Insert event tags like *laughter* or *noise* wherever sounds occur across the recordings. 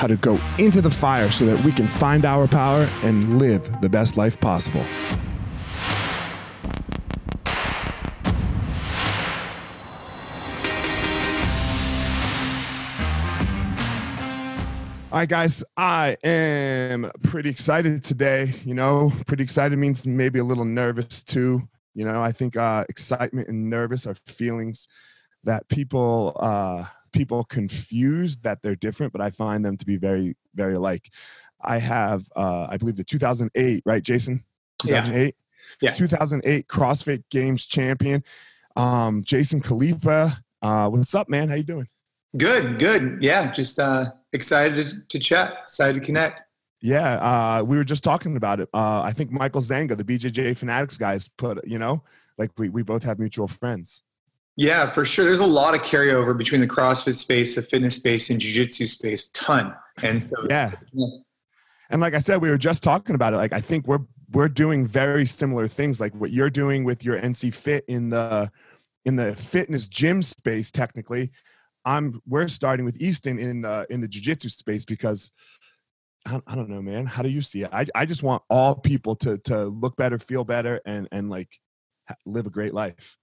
how to go into the fire so that we can find our power and live the best life possible. All right, guys, I am pretty excited today. You know, pretty excited means maybe a little nervous too. You know, I think uh, excitement and nervous are feelings that people uh, people confused that they're different, but I find them to be very, very alike. I have, uh, I believe, the 2008, right, Jason? 2008. Yeah. 2008 CrossFit Games champion, um, Jason Khalipa. Uh, what's up, man? How you doing? Good, good. Yeah, just uh, excited to, to chat, excited to connect. Yeah, uh, we were just talking about it. Uh, I think Michael Zanga, the BJJ Fanatics guys, put you know, like we we both have mutual friends. Yeah, for sure. There's a lot of carryover between the CrossFit space, the fitness space, and jiu-jitsu space. Ton. And so yeah. yeah. And like I said, we were just talking about it. Like I think we're we're doing very similar things, like what you're doing with your NC Fit in the in the fitness gym space. Technically, I'm we're starting with Easton in the in the jiu-jitsu space because I, I don't know, man. How do you see it? I I just want all people to to look better, feel better, and and like live a great life.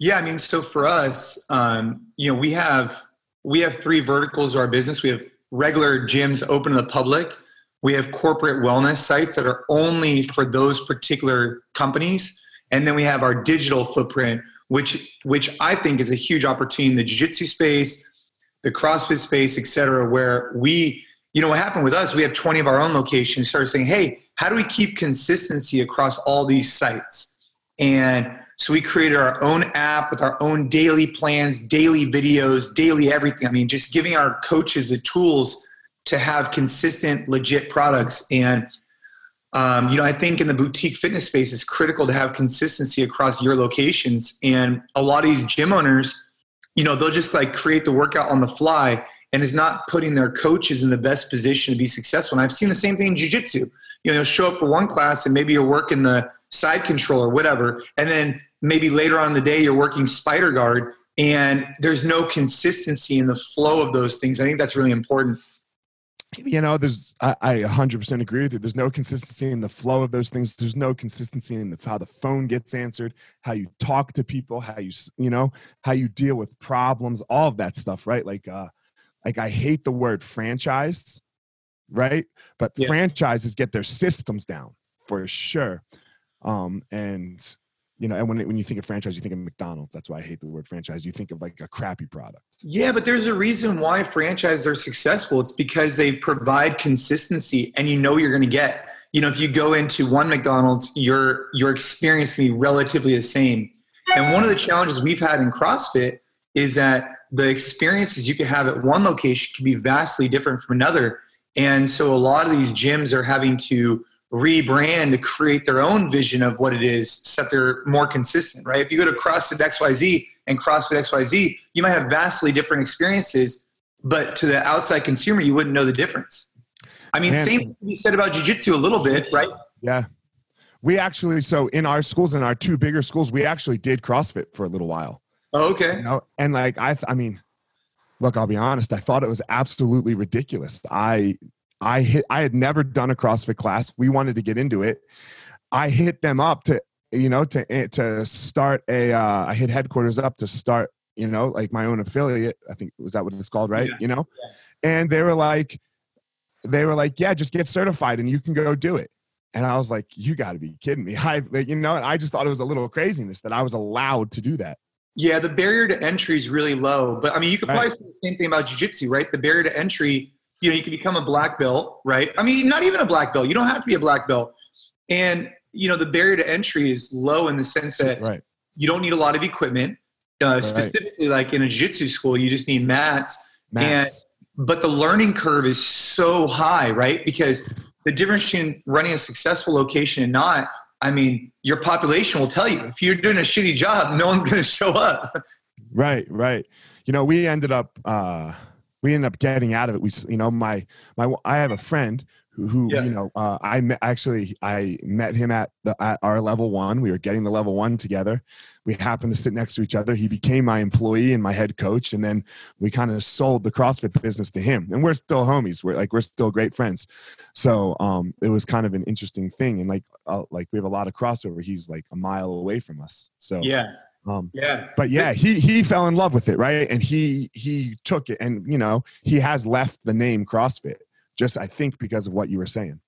Yeah, I mean, so for us, um, you know, we have we have three verticals of our business. We have regular gyms open to the public. We have corporate wellness sites that are only for those particular companies, and then we have our digital footprint, which which I think is a huge opportunity in the jiu-jitsu space, the CrossFit space, et cetera, where we, you know, what happened with us, we have 20 of our own locations, started saying, hey, how do we keep consistency across all these sites? And so we created our own app with our own daily plans, daily videos, daily everything. I mean, just giving our coaches the tools to have consistent, legit products. And um, you know, I think in the boutique fitness space, it's critical to have consistency across your locations. And a lot of these gym owners, you know, they'll just like create the workout on the fly and is not putting their coaches in the best position to be successful. And I've seen the same thing in jiu-jitsu. You know, you'll show up for one class and maybe you're working the side control or whatever, and then maybe later on in the day you're working spider guard and there's no consistency in the flow of those things. I think that's really important. You know, there's I, I 100% agree with you. There's no consistency in the flow of those things. There's no consistency in the, how the phone gets answered, how you talk to people, how you you know how you deal with problems, all of that stuff, right? Like, uh, like I hate the word franchise right? But Yeah. franchises get their systems down for sure. Um, and you know, and when when you think of franchise, you think of McDonald's. That's why I hate the word franchise. You think of like a crappy product. Yeah, but there's a reason why franchises are successful. It's because they provide consistency and you know you're going to get. You know, if you go into one McDonald's, your your experience can be relatively the same. And one of the challenges we've had in CrossFit is that the experiences you can have at one location can be vastly different from another. And so a lot of these gyms are having to rebrand to create their own vision of what it is so that they're more consistent, right? If you go to CrossFit XYZ and CrossFit XYZ, you might have vastly different experiences, but to the outside consumer, you wouldn't know the difference. I mean, Man. same thing you said about jujitsu a little bit, right? Yeah. We actually, so in our schools, in our two bigger schools, we actually did CrossFit for a little while. Oh, okay. You know? And like, I, th- I mean, look, I'll be honest. I thought it was absolutely ridiculous. I, I hit, I had never done a CrossFit class. We wanted to get into it. I hit them up to, you know, to, eh, to start a, uh, I hit headquarters up to start, you know, like my own affiliate. I think, was that what it's called? Right. Yeah. You know? And they were like, they were like, yeah, just get certified and you can go do it. And I was like, you got to be kidding me. *laughs* I, you know, I just thought it was a little craziness that I was allowed to do that. Yeah, the barrier to entry is really low. But I mean, you could probably Right. say the same thing about jiu-jitsu, right? The barrier to entry, you know, you can become a black belt, right? I mean, not even a black belt. You don't have to be a black belt. And, you know, the barrier to entry is low in the sense that Right. you don't need a lot of equipment. Uh, Right. Specifically, like in a jiu-jitsu school, you just need mats. Mats. But the learning curve is so high, right? Because the difference between running a successful location and not, I mean, your population will tell you. If you're doing a shitty job, no one's going *laughs* to show up. Right, right. You know, we ended up uh we ended up getting out of it. We you know, my my I have a friend who, who Yeah. you know, uh I met actually I met him at the at our level 1. We were getting the level 1 together. We happened to sit next to each other. He became my employee and my head coach and then we kind of sold the CrossFit business to him. And we're still homies. We're like we're still great friends. So, um it was kind of an interesting thing and like uh, like we have a lot of crossover. He's like a mile away from us. So, Yeah. Um Yeah. but yeah he he fell in love with it right and he he took it and you know he has left the name crossfit just i think because of what you were saying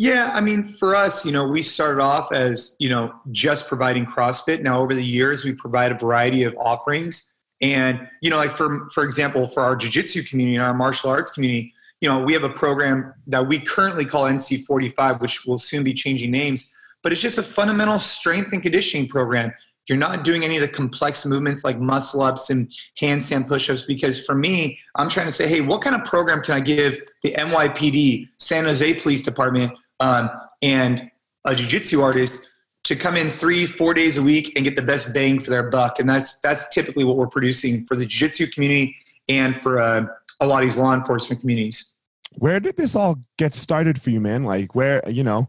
Yeah, I mean, for us, you know, we started off as, you know, just providing CrossFit. Now, over the years, we provide a variety of offerings. And, you know, like for, for example, for our jiu-jitsu community and our martial arts community, you know, we have a program that we currently call NC45, which will soon be changing names, but it's just a fundamental strength and conditioning program. You're not doing any of the complex movements like muscle ups and handstand push ups because for me, I'm trying to say, hey, what kind of program can I give the NYPD, San Jose Police Department, um, and a jiu-jitsu artist to come in three, four days a week and get the best bang for their buck? And that's that's typically what we're producing for the jiu-jitsu community and for uh, a lot of these law enforcement communities. where did this all get started for you man like where you know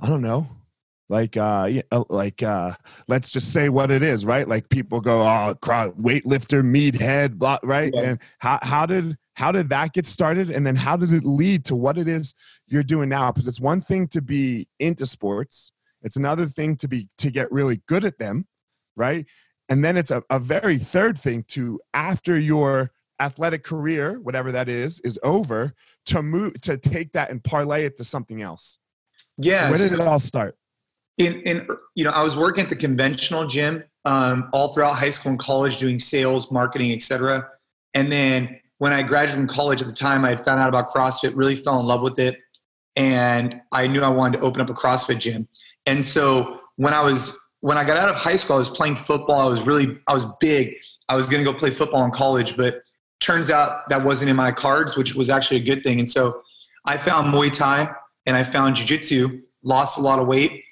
i don't know like uh uh, like uh let's just say what it is right? Like people go oh weightlifter meathead blah, right? Yeah. and how how did how did that get started? And then how did it lead to what it is you're doing now? Because it's one thing to be into sports. It's another thing to be to get really good at them right? And then it's a, a very third thing to after your athletic career whatever that is is over to move to take that and parlay it to something else. Yeah. where did it all start in, in you know i was working at the conventional gym um, all throughout high school and college doing sales marketing etc and then when i graduated from college at the time i had found out about crossfit really fell in love with it and i knew i wanted to open up a crossfit gym. And so when i was when i got out of high school i was playing football. I was really i was big. I was going to go play football in college but turns out that wasn't in my cards which was actually a good thing. And so i found muay thai and i found jiu-jitsu lost a lot of weight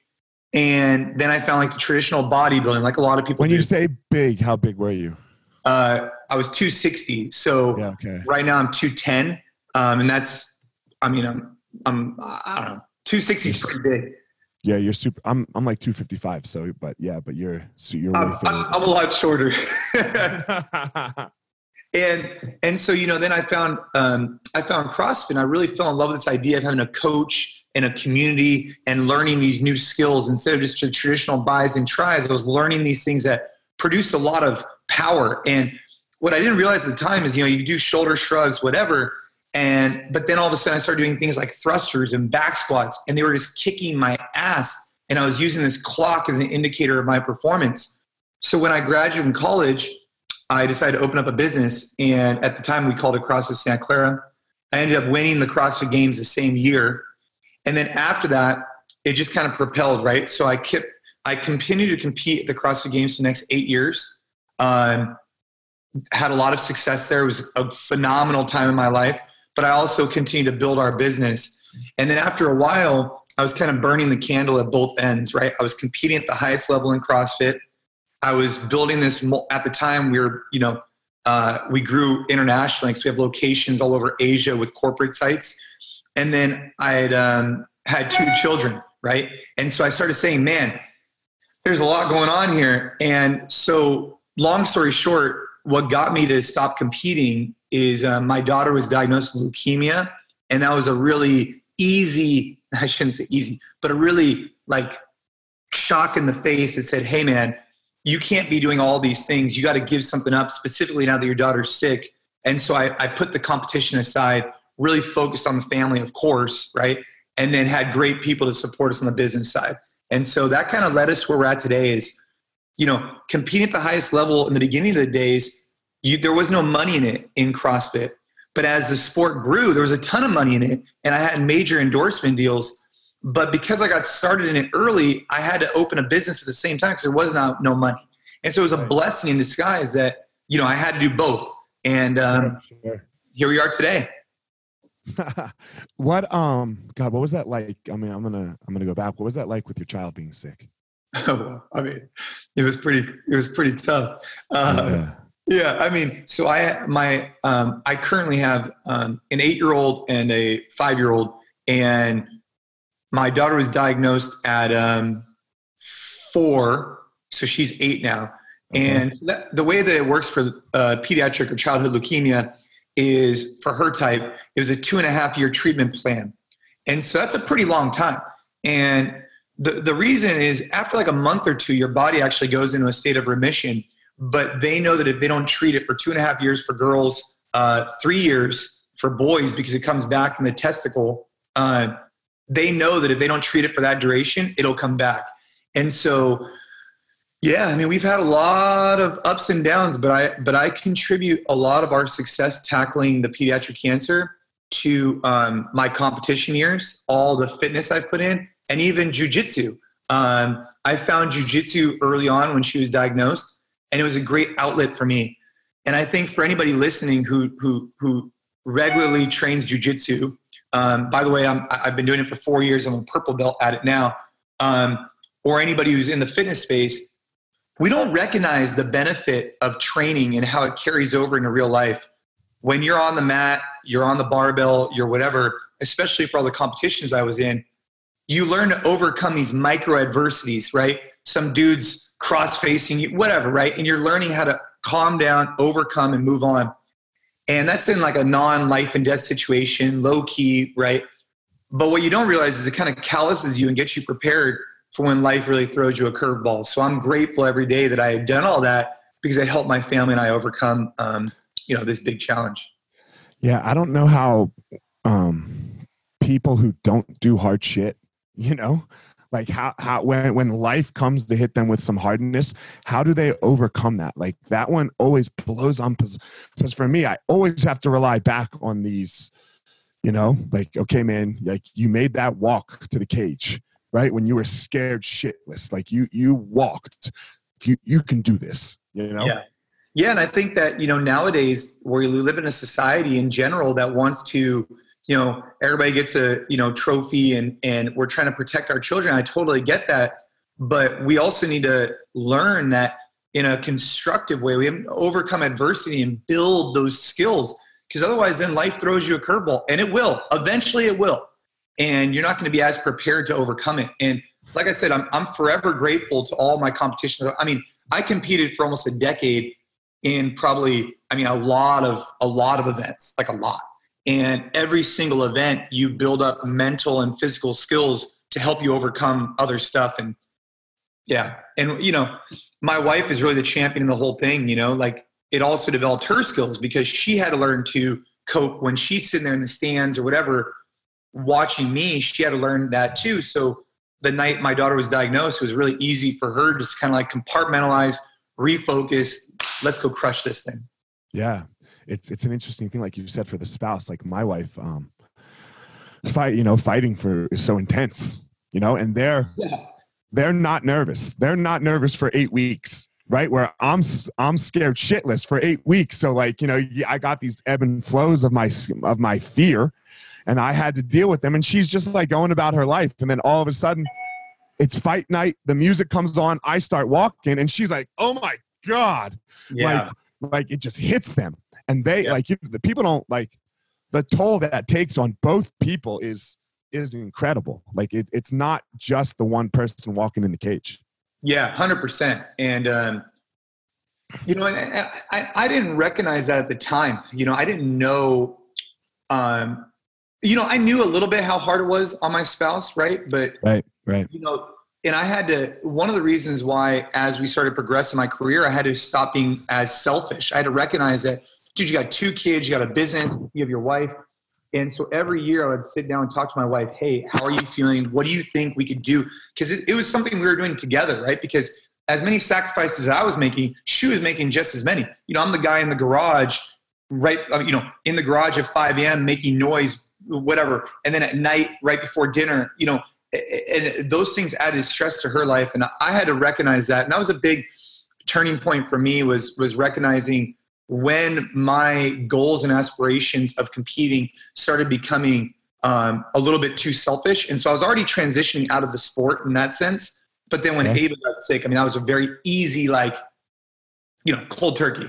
and then I found like the traditional bodybuilding, like a lot of people when do. you say big how big were you uh, I was 260, so yeah okay right now I'm 210, um, and that's, I mean, I'm, I'm, I don't know, 260 is pretty big. yeah you're super i'm i'm like 255 so but yeah but you're so you're I'm, I'm, I'm a lot shorter. *laughs* *laughs* and and so you know, then I found um, I found CrossFit. And I really fell in love with this idea of having a coach and a community and learning these new skills instead of just the traditional bis and tris. I was learning these things that produced a lot of power. And what I didn't realize at the time is, you know, you do shoulder shrugs, whatever, And but then all of a sudden I started doing things like thrusters and back squats, and they were just kicking my ass. And I was using this clock as an indicator of my performance. So when I graduated from college, I decided to open up a business. And at the time we called it CrossFit Santa Clara. I ended up winning the CrossFit Games the same year. And then after that, it just kind of propelled, right? So I kept I continued to compete at the CrossFit Games for the next eight years. Um, had a lot of success there. It was a phenomenal time in my life but I also continued to build our business. And then after a while, I was kind of burning the candle at both ends, right? I was competing at the highest level in CrossFit. I was building this at the time. We were, you know, uh, we grew internationally because we have locations all over Asia with corporate sites. And then I had um, had two children, right? And so I started saying, man, there's a lot going on here. And so, long story short, what got me to stop competing is uh, my daughter was diagnosed with leukemia, and that was a really easy, *laughs* I shouldn't say easy, but a really like shock in the face that said, hey man, you can't be doing all these things. You got to give something up, specifically now that your daughter's sick. And so I, I put the competition aside, really focused on the family, of course, right? And then had great people to support us on the business side. And so that kind of led us where we're at today is, you know, competing at the highest level in the beginning of the days you, there was no money in it in CrossFit. But as the sport grew, there was a ton of money in it, and I had major endorsement deals. But because I got started in it early, I had to open a business at the same time because there was no, no money. And so it was a blessing in disguise that you know I had to do both. And um, sure. here we are today. *laughs* what um God, what was that like? I mean, I'm gonna I'm gonna go back. What was that like with your child being sick? *laughs* Oh, I mean, it was pretty it was pretty tough. Uh, yeah. Yeah, I mean, so I my um, I currently have um, an eight year old and a five year old, and my daughter was diagnosed at um, four, so she's eight now. And that, the way that it works for uh, pediatric or childhood leukemia is for her type, it was a two and a half year treatment plan, and so that's a pretty long time. And the the reason is after like a month or two, your body actually goes into a state of remission but they know that if they don't treat it for two and a half years for girls, uh, three years for boys because it comes back in the testicle, uh, they know that if they don't treat it for that duration, it'll come back. And so, yeah, I mean, we've had a lot of ups and downs, but I but I contribute a lot of our success tackling the pediatric cancer to um, my competition years, all the fitness I've put in, and even jujitsu. Um, I found jujitsu early on when she was diagnosed and it was a great outlet for me. And I think for anybody listening who who who regularly trains jujitsu, um, by the way, I'm, I've been doing it for four years. I'm a purple belt at it now. Um, or anybody who's in the fitness space, we don't recognize the benefit of training and how it carries over into real life. When you're on the mat, you're on the barbell, you're whatever, especially for all the competitions I was in, you learn to overcome these micro adversities, right? Some dudes cross facing you, whatever, right? And you're learning how to calm down, overcome, and move on. And that's in like a non life and death situation, low key, right? But what you don't realize is it kind of calluses you and gets you prepared for when life really throws you a curveball. So I'm grateful every day that I had done all that because it helped my family and I overcome, um, you know, this big challenge. Yeah, I don't know how um, people who don't do hard shit, you know, like how how when when life comes to hit them with some hardness how do they overcome that like that one always blows on because for me i always have to rely back on these you know like okay man like you made that walk to the cage right? When you were scared shitless like you you walked you you can do this you know? Yeah. Yeah and i think that you know nowadays where we live in a society in general that wants to you know everybody gets a you know trophy and and we're trying to protect our children. I totally get that. But we also need to learn that in a constructive way we have to overcome adversity and build those skills. Because otherwise then life throws you a curveball and it will. Eventually it will and you're not going to be as prepared to overcome it and like i said i'm, I'm forever grateful to all my competitions i mean i competed for almost a decade in probably i mean a lot of a lot of events like a lot and every single event, you build up mental and physical skills to help you overcome other stuff. And yeah, and you know, my wife is really the champion in the whole thing. You know, like it also developed her skills because she had to learn to cope when she's sitting there in the stands or whatever watching me. She had to learn that too. So the night my daughter was diagnosed, it was really easy for her to just kind of like compartmentalize, refocus. Let's go crush this thing. Yeah, it's it's an interesting thing, like you said, for the spouse. Like my wife, um, fight, you know, fighting for is so intense, you know, and they're yeah. they're not nervous. They're not nervous for eight weeks, right? Where I'm I'm scared shitless for eight weeks. So like you know, I got these ebb and flows of my of my fear, and I had to deal with them. And she's just like going about her life, and then all of a sudden, it's fight night. The music comes on. I start walking, and she's like, "Oh my god!" Yeah. Like like it just hits them and they like you, the people don't like the toll that takes on both people is is incredible like it, it's not just the one person walking in the cage yeah 100% and um you know I, I, I didn't recognize that at the time you know i didn't know um you know i knew a little bit how hard it was on my spouse right but right right you know and I had to, one of the reasons why, as we started progressing my career, I had to stop being as selfish. I had to recognize that, dude, you got two kids, you got a business, you have your wife. And so every year I would sit down and talk to my wife, hey, how are you feeling? What do you think we could do? Because it, it was something we were doing together, right? Because as many sacrifices I was making, she was making just as many. You know, I'm the guy in the garage, right, uh, you know, in the garage at 5 a.m. making noise, whatever. And then at night, right before dinner, you know, and those things added stress to her life and i had to recognize that and that was a big turning point for me was was recognizing when my goals and aspirations of competing started becoming um, a little bit too selfish and so i was already transitioning out of the sport in that sense but then when okay. ava got sick i mean that was a very easy like you know cold turkey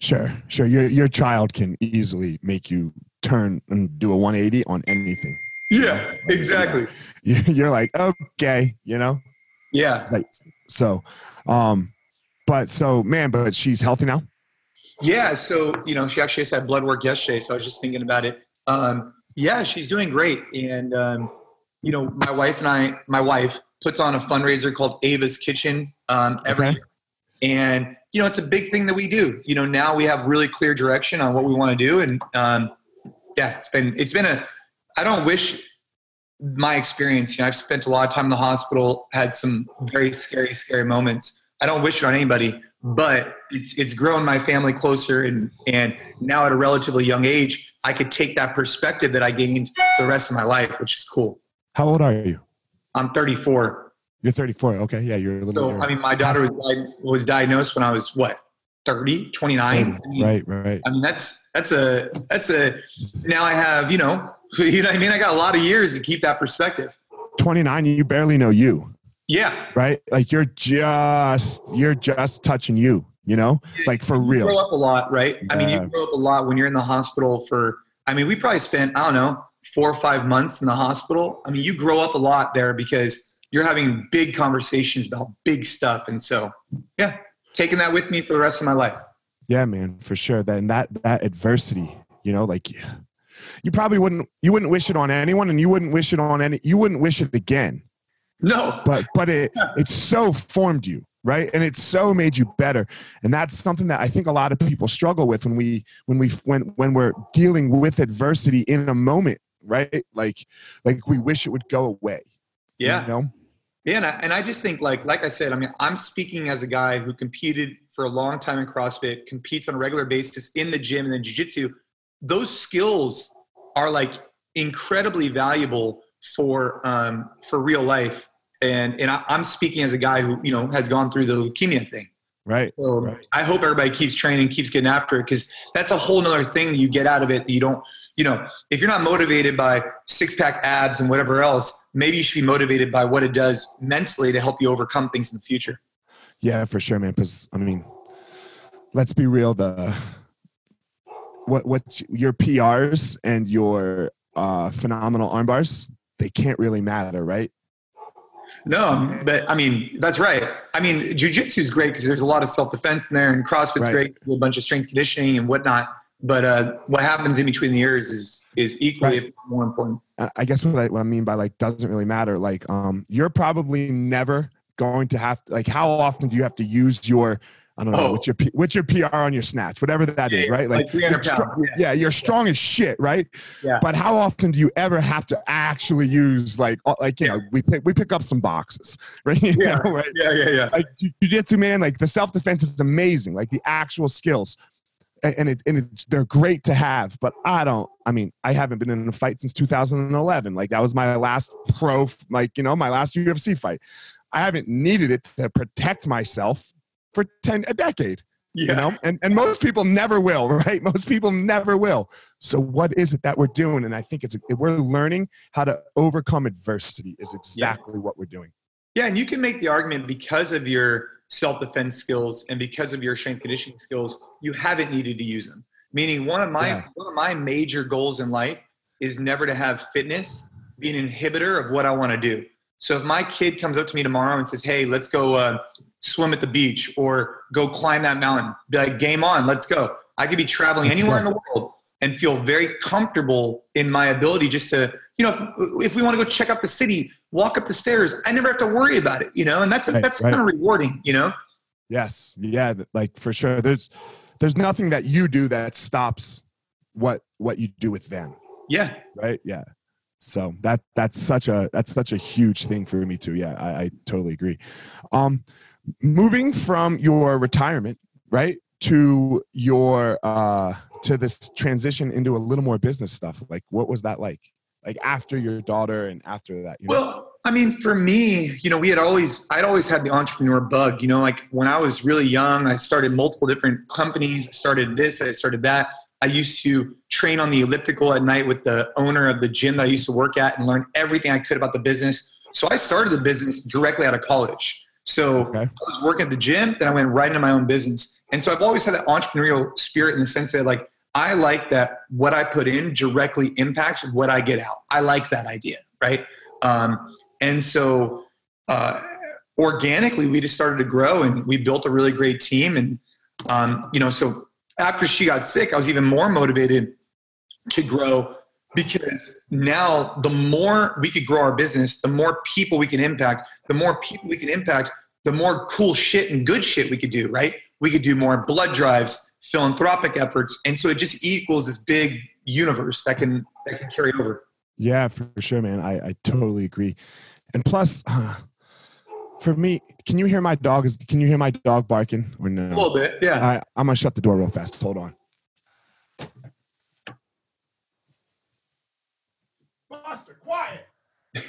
sure sure your, your child can easily make you turn and do a 180 on anything yeah, exactly. You're like, okay, you know? Yeah. Like, so, um, but so, man, but she's healthy now? Yeah. So, you know, she actually just had blood work yesterday. So I was just thinking about it. Um, yeah, she's doing great. And, um, you know, my wife and I, my wife puts on a fundraiser called Ava's Kitchen um, every okay. year. And, you know, it's a big thing that we do. You know, now we have really clear direction on what we want to do. And, um, yeah, it's been, it's been a, I don't wish my experience. You know, I've spent a lot of time in the hospital, had some very scary, scary moments. I don't wish it on anybody, but it's it's grown my family closer, and and now at a relatively young age, I could take that perspective that I gained for the rest of my life, which is cool. How old are you? I'm 34. You're 34. Okay, yeah, you're a little. So I mean, my daughter was was diagnosed when I was what 30, 29. 30, I mean, right, right. I mean, that's that's a that's a. Now I have you know *laughs* You know what I mean? I got a lot of years to keep that perspective. 29, you barely know you. Yeah. Right? Like you're just you're just touching you, you know? Like for real. You grow up a lot, right? Yeah. I mean, you grow up a lot when you're in the hospital for I mean, we probably spent, I don't know, four or five months in the hospital. I mean, you grow up a lot there because you're having big conversations about big stuff. And so, yeah, taking that with me for the rest of my life. Yeah, man, for sure. That and that that adversity, you know, like you probably wouldn't you wouldn't wish it on anyone and you wouldn't wish it on any you wouldn't wish it again. No. But but it *laughs* it's so formed you right? And it's so made you better. And that's something that i think a lot of people struggle with when we when we when when we're dealing with adversity in a moment right? Like like we wish it would go away yeah. you know yeah and I, and I just think like like i said i mean i'm speaking as a guy who competed for a long time in crossfit competes on a regular basis in the gym and then jiu-jitsu those skills are like incredibly valuable for um, for real life. And and I, am speaking as a guy who you know has gone through the leukemia thing. Right. So right. I hope everybody keeps training, keeps getting after it, because that's a whole nother thing that you get out of it that you don't. You know, if you're not motivated by six pack abs and whatever else, maybe you should be motivated by what it does mentally to help you overcome things in the future. Yeah, for sure, man. Because I mean, let's be real. The what what your PRs and your uh, phenomenal arm bars? They can't really matter, right? No, but I mean that's right. I mean, jujitsu is great because there's a lot of self defense in there, and CrossFit's right. great, a bunch of strength conditioning and whatnot. But uh, what happens in between the years is is equally, right. more important. I guess what I, what I mean by like doesn't really matter. Like, um, you're probably never going to have to, like how often do you have to use your I don't know Oh. what's your P- what's your PR on your snatch, whatever that is, Yeah, right? like 300 you're strong- pounds, yeah. you're strong as shit, right? Yeah. But how often do you ever have to actually use like like you know we pick we pick up some boxes, *laughs* right? You Yeah. know, right? Yeah, yeah, yeah. Like jiu- jujitsu, man, like the self defense is amazing, like the actual skills, and it and it's they're great to have. But I don't. I mean, I haven't been in a fight since 2011. Like that was my last pro, like you know, my last UFC fight. I haven't needed it to protect myself for ten a decade Yeah. you know and, and most people never will *laughs* right most people never will so what is it that we're doing and i think it's we're learning how to overcome adversity is exactly what we're doing Yeah, and you can make the argument because of your self-defense skills and because of your strength conditioning skills, you haven't needed to use them. Meaning, one of my Yeah. one of my major goals in life is never to have fitness be an inhibitor of what I want to do. So if my kid comes up to me tomorrow and says, "Hey, let's go uh, swim at the beach or go climb that mountain," be like, "Game on, let's go." I could be traveling anywhere in the world and feel very comfortable in my ability just to, you know, if, if we want to go check out the city, walk up the stairs, I never have to worry about it, you know, and that's Right, that's right. kind of rewarding, you know. yes yeah like for sure there's there's nothing that you do that stops what what you do with them Yeah, right yeah so that that's such a that's such a huge thing for me too yeah i, I totally agree um moving from your retirement right to your uh to this transition into a little more business stuff like what was that like like after your daughter and after that you know? Well, I mean, for me, you know, we had always, I'd always had the entrepreneur bug. You know, like when I was really young, I started multiple different companies. I started this, I started that. I used to train on the elliptical at night with the owner of the gym that I used to work at and learn everything I could about the business. So I started the business directly out of college. So Okay. I was working at the gym, then I went right into my own business. And so I've always had that entrepreneurial spirit in the sense that, like, I like that what I put in directly impacts what I get out. I like that idea, right? Um, and so uh, organically, we just started to grow and we built a really great team. And, um, you know, so after she got sick, I was even more motivated to grow because now the more we could grow our business, the more people we can impact, the more people we can impact, the more cool shit and good shit we could do, right? We could do more blood drives, philanthropic efforts, and so it just equals this big universe that can that can carry over. Yeah, for sure, man. I, I totally agree. And plus, uh, *sighs* for me, can you hear my dog? Is can you hear my dog barking or no? A little bit, yeah. I, I'm gonna shut the door real fast. Hold on. Buster, quiet. *laughs*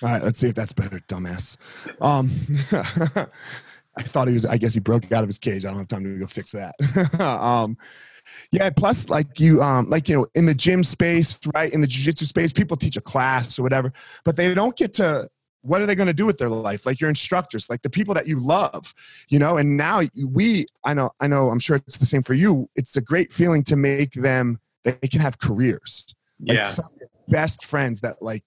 All right, let's see if that's better, dumbass. Um, *laughs* I thought he was. I guess he broke out of his cage. I don't have time to go fix that. *laughs* um, yeah. Plus, like you, um, like you know, in the gym space, right? In the jujitsu space, people teach a class or whatever, but they don't get to. What are they going to do with their life? Like your instructors, like the people that you love, you know. And now we, I know, I know. I'm sure it's the same for you. It's a great feeling to make them. They can have careers. Like Yeah. some of your best friends that like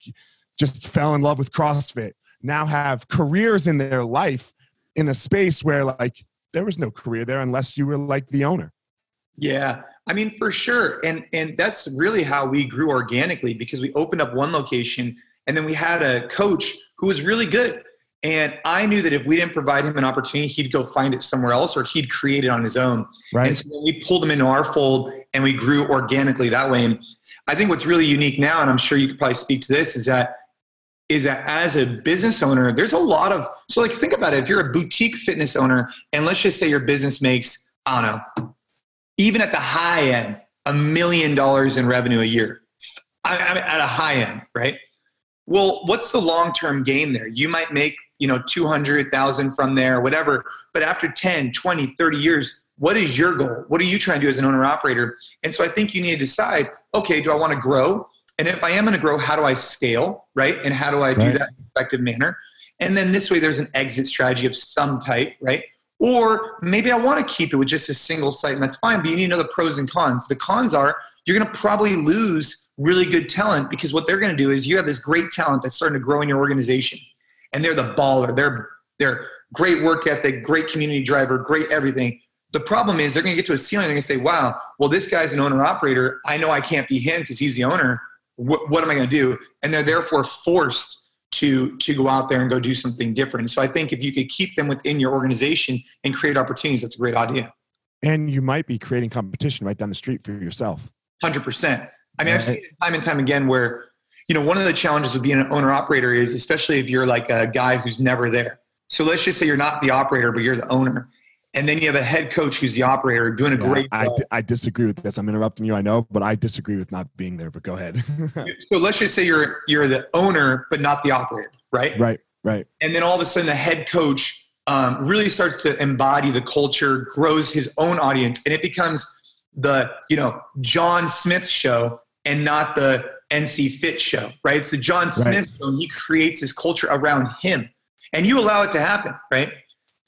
just fell in love with CrossFit now have careers in their life in a space where like there was no career there unless you were like the owner. Yeah, I mean for sure, and and that's really how we grew organically because we opened up one location and then we had a coach who was really good, and I knew that if we didn't provide him an opportunity, he'd go find it somewhere else or he'd create it on his own. Right. And so we pulled him into our fold and we grew organically that way. And I think what's really unique now, and I'm sure you could probably speak to this, is that is that as a business owner, there's a lot of so like think about it. If you're a boutique fitness owner, and let's just say your business makes, I don't know, even at the high end, a million dollars in revenue a year. I, I mean, at a high end, right? Well, what's the long-term gain there? You might make, you know, 200,000 from there, whatever. But after 10, 20, 30 years, what is your goal? What are you trying to do as an owner operator? And so I think you need to decide, okay, do I want to grow? And if I am going to grow, how do I scale, right? And how do I do Right. that in an effective manner? And then this way there's an exit strategy of some type, right? Or maybe I want to keep it with just a single site, and that's fine, but you need to know the pros and cons. The cons are you're going to probably lose really good talent because what they're going to do is you have this great talent that's starting to grow in your organization, and they're the baller. They're they're great work ethic, great community driver, great everything. The problem is they're going to get to a ceiling. They're going to say, "Wow, well, this guy's an owner operator. I know I can't be him because he's the owner, what, what am I going to do? And they're therefore forced to to go out there and go do something different. So I think if you could keep them within your organization and create opportunities, that's a great idea. And you might be creating competition right down the street for yourself. Hundred percent. I mean, I've seen it time and time again where, you know, one of the challenges of being an owner operator is, especially if you're like a guy who's never there. So let's just say you're not the operator, but you're the owner and then you have a head coach who's the operator doing a yeah, great I, I disagree with this. I'm interrupting you i know but i disagree with not being there but go ahead. *laughs* So let's just say you're you're the owner but not the operator right? Right right. And then all of a sudden the head coach um, really starts to embody the culture grows his own audience and it becomes the you know john smith show and not the nc fit show right it's the john smith right. show and he creates his culture around him and you allow it to happen right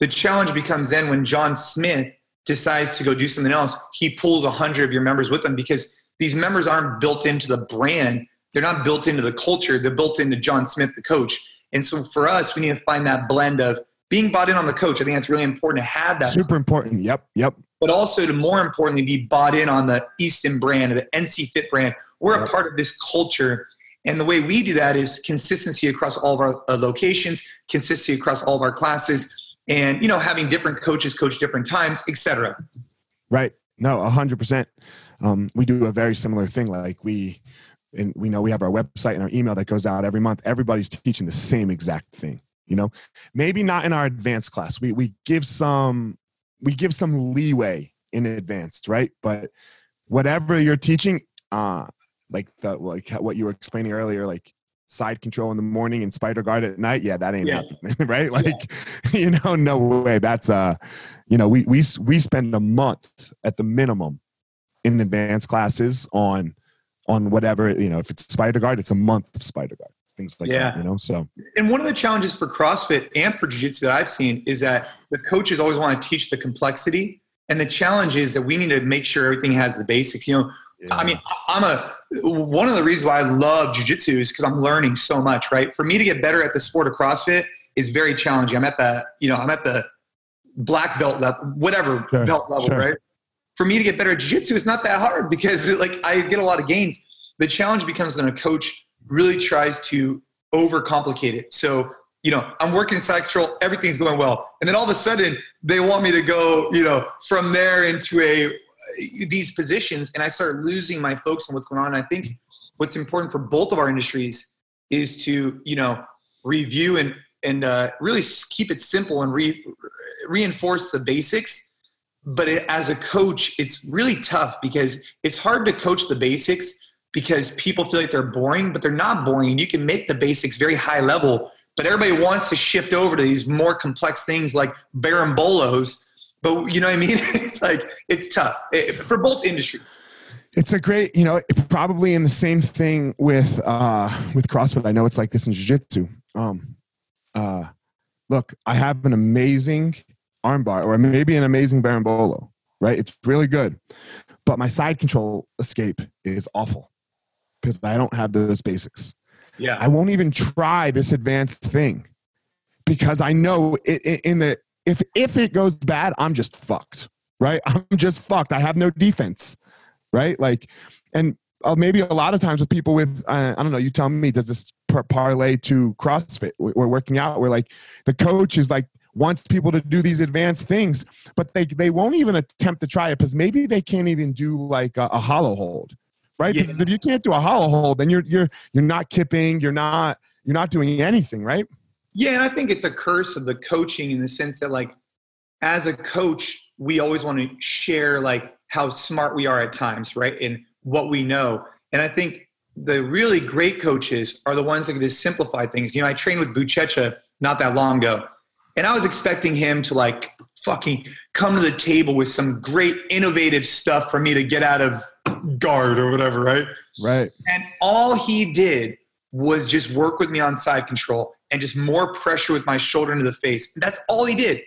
the challenge becomes then when John Smith decides to go do something else, he pulls a hundred of your members with him because these members aren't built into the brand. They're not built into the culture. They're built into John Smith, the coach. And so for us, we need to find that blend of being bought in on the coach. I think it's really important to have that. Super important. Yep. Yep. But also to more importantly, be bought in on the Easton brand or the NC Fit brand. We're a part of this culture. And the way we do that is consistency across all of our uh, locations, consistency across all of our classes, and you know having different coaches coach different times etc right. No a 100% um, we do a very similar thing like we and we know we have our website and our email that goes out every month. Everybody's teaching the same exact thing you know? Maybe not in our advanced class. We we give some we give some leeway in advance, right but whatever you're teaching uh like the like what you were explaining earlier like side control in the morning and spider guard at night yeah that ain't yeah. happening *laughs* right like yeah. *laughs* you know no way that's uh you know we we we spend a month at the minimum in advanced classes on on whatever you know if it's spider guard it's a month of spider guard things like yeah. that you know so and one of the challenges for crossfit and for jiu-jitsu that i've seen is that the coaches always want to teach the complexity and the challenge is that we need to make sure everything has the basics you know yeah. i mean i'm a one of the reasons why I love Jiu Jitsu is because I'm learning so much, right? For me to get better at the sport of CrossFit is very challenging. I'm at the, you know, I'm at the black belt level, whatever sure, belt level, sure. right? For me to get better at jiu-jitsu, it's not that hard because like I get a lot of gains. The challenge becomes when a coach really tries to overcomplicate it. So, you know, I'm working side control, everything's going well. And then all of a sudden they want me to go, you know, from there into a these positions and I start losing my focus on what's going on. And I think what's important for both of our industries is to, you know, review and, and uh, really keep it simple and re- reinforce the basics. But it, as a coach, it's really tough because it's hard to coach the basics because people feel like they're boring, but they're not boring. You can make the basics very high level, but everybody wants to shift over to these more complex things like berimbolos but you know what I mean? *laughs* it's like it's tough it, for both industries. It's a great, you know, probably in the same thing with uh, with CrossFit. I know it's like this in Jiu-Jitsu. Um, uh, look, I have an amazing armbar or maybe an amazing berimbolo, right? It's really good, but my side control escape is awful because I don't have those basics. Yeah, I won't even try this advanced thing because I know in the if if it goes bad, I'm just fucked, right? *laughs* I'm just fucked. I have no defense, right? Like, and uh, maybe a lot of times with people with uh, I don't know. You tell me, does this par- parlay to CrossFit? We're working out. We're like the coach is like wants people to do these advanced things, but they they won't even attempt to try it because maybe they can't even do like a, a hollow hold, right? Because yeah. if you can't do a hollow hold, then you're you're you're not kipping, you're not you're not doing anything, right? Yeah, and I think it's a curse of the coaching in the sense that like as a coach, we always want to share like how smart we are at times, right? And what we know. And I think the really great coaches are the ones that can just simplify things. You know, I trained with Buchecha not that long ago, and I was expecting him to like fucking come to the table with some great innovative stuff for me to get out of guard or whatever, right? Right. And all he did was just work with me on side control and just more pressure with my shoulder into the face. That's all he did.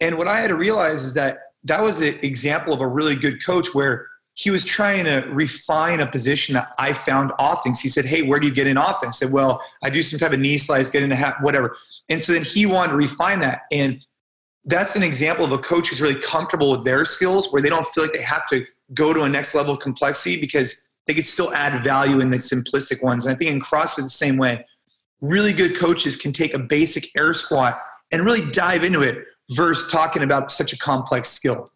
And what I had to realize is that that was an example of a really good coach where he was trying to refine a position that I found often. So he said, Hey, where do you get in often? I said, Well, I do some type of knee slice, get into half, whatever. And so then he wanted to refine that. And that's an example of a coach who's really comfortable with their skills where they don't feel like they have to go to a next level of complexity because they could still add value in the simplistic ones. And I think in CrossFit the same way. Really good coaches can take a basic air squat and really dive into it versus talking about such a complex skill.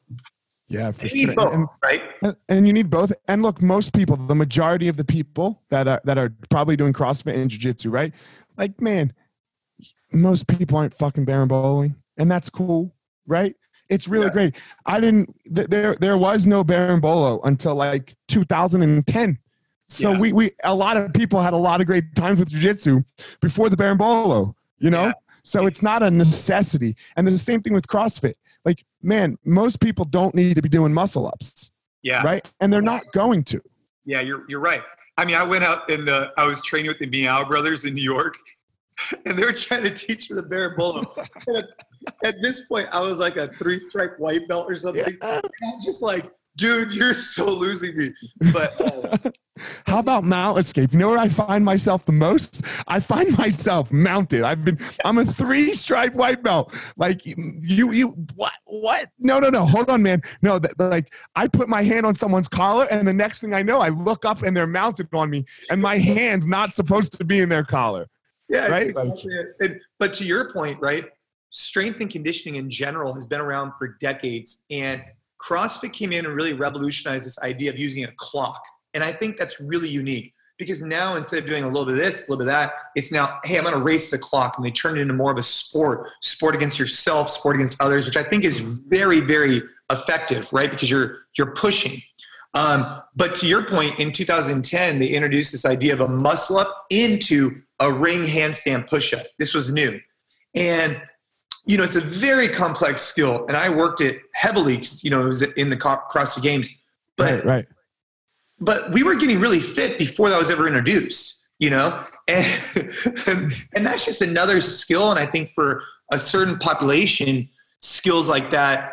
Yeah, for sure. both, and, right? and- and you need both. And look, most people, the majority of the people that are that are probably doing CrossFit and Jiu-Jitsu, right? Like, man, most people aren't fucking bowling, and that's cool, right? It's really Yeah. great. I didn't. Th- there, there was no bolo until like 2010. So we, we, a lot of people had a lot of great times with Jiu-Jitsu before the bolo. You know, Yeah. so it's not a necessity. And the same thing with CrossFit. Like, man, most people don't need to be doing muscle ups, Yeah. right? And they're not going to. Yeah, you're you're right. I mean, I went out and uh, I was training with the Miyao Brothers in New York, *laughs* and they were trying to teach me the Berimbolo. *laughs* *laughs* At, this point, I was like a three stripe white belt or something. Yeah. And I'm just like, dude, you're so losing me. But uh, *laughs* How about mount escape? You know where I find myself the most? I find *laughs* myself mounted. I've been I'm a three stripe white belt. Like you you what what? No, no, no. Hold on, man. No, that, like I put my hand on someone's collar and the next thing I know, I look up and they're mounted on me and my hand's not supposed to be in their collar. yeah, Right? Exactly. And, but to your point, right? Strength and conditioning in general has been around for decades, and CrossFit came in and really revolutionized this idea of using a clock. And I think that's really unique because now instead of doing a little bit of this, a little bit of that, it's now, hey, I'm going to race the clock, and they turn it into more of a sport, sport against yourself, sport against others, which I think is very, very effective, right? Because you're you're pushing. Um, but to your point, in 2010, they introduced this idea of a muscle up into a ring handstand push up. This was new, and you know it's a very complex skill, and I worked it heavily. You know, it was in the CrossFit Games, but right, right. but we were getting really fit before that was ever introduced you know and, *laughs* and that's just another skill and i think for a certain population skills like that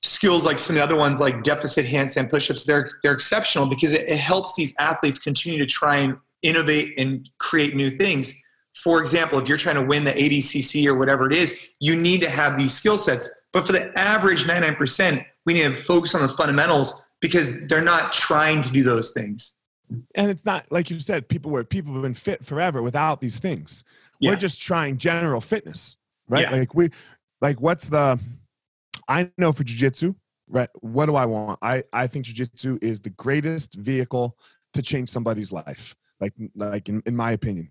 skills like some of the other ones like deficit handstand push-ups they're, they're exceptional because it, it helps these athletes continue to try and innovate and create new things for example if you're trying to win the adcc or whatever it is you need to have these skill sets but for the average 99% we need to focus on the fundamentals because they're not trying to do those things And it's not like you said, people where people have been fit forever without these things. Yeah. We're just trying general fitness, right? Yeah. Like we like what's the I know for jujitsu, right? What do I want? I, I think jujitsu is the greatest vehicle to change somebody's life. Like like in, in my opinion.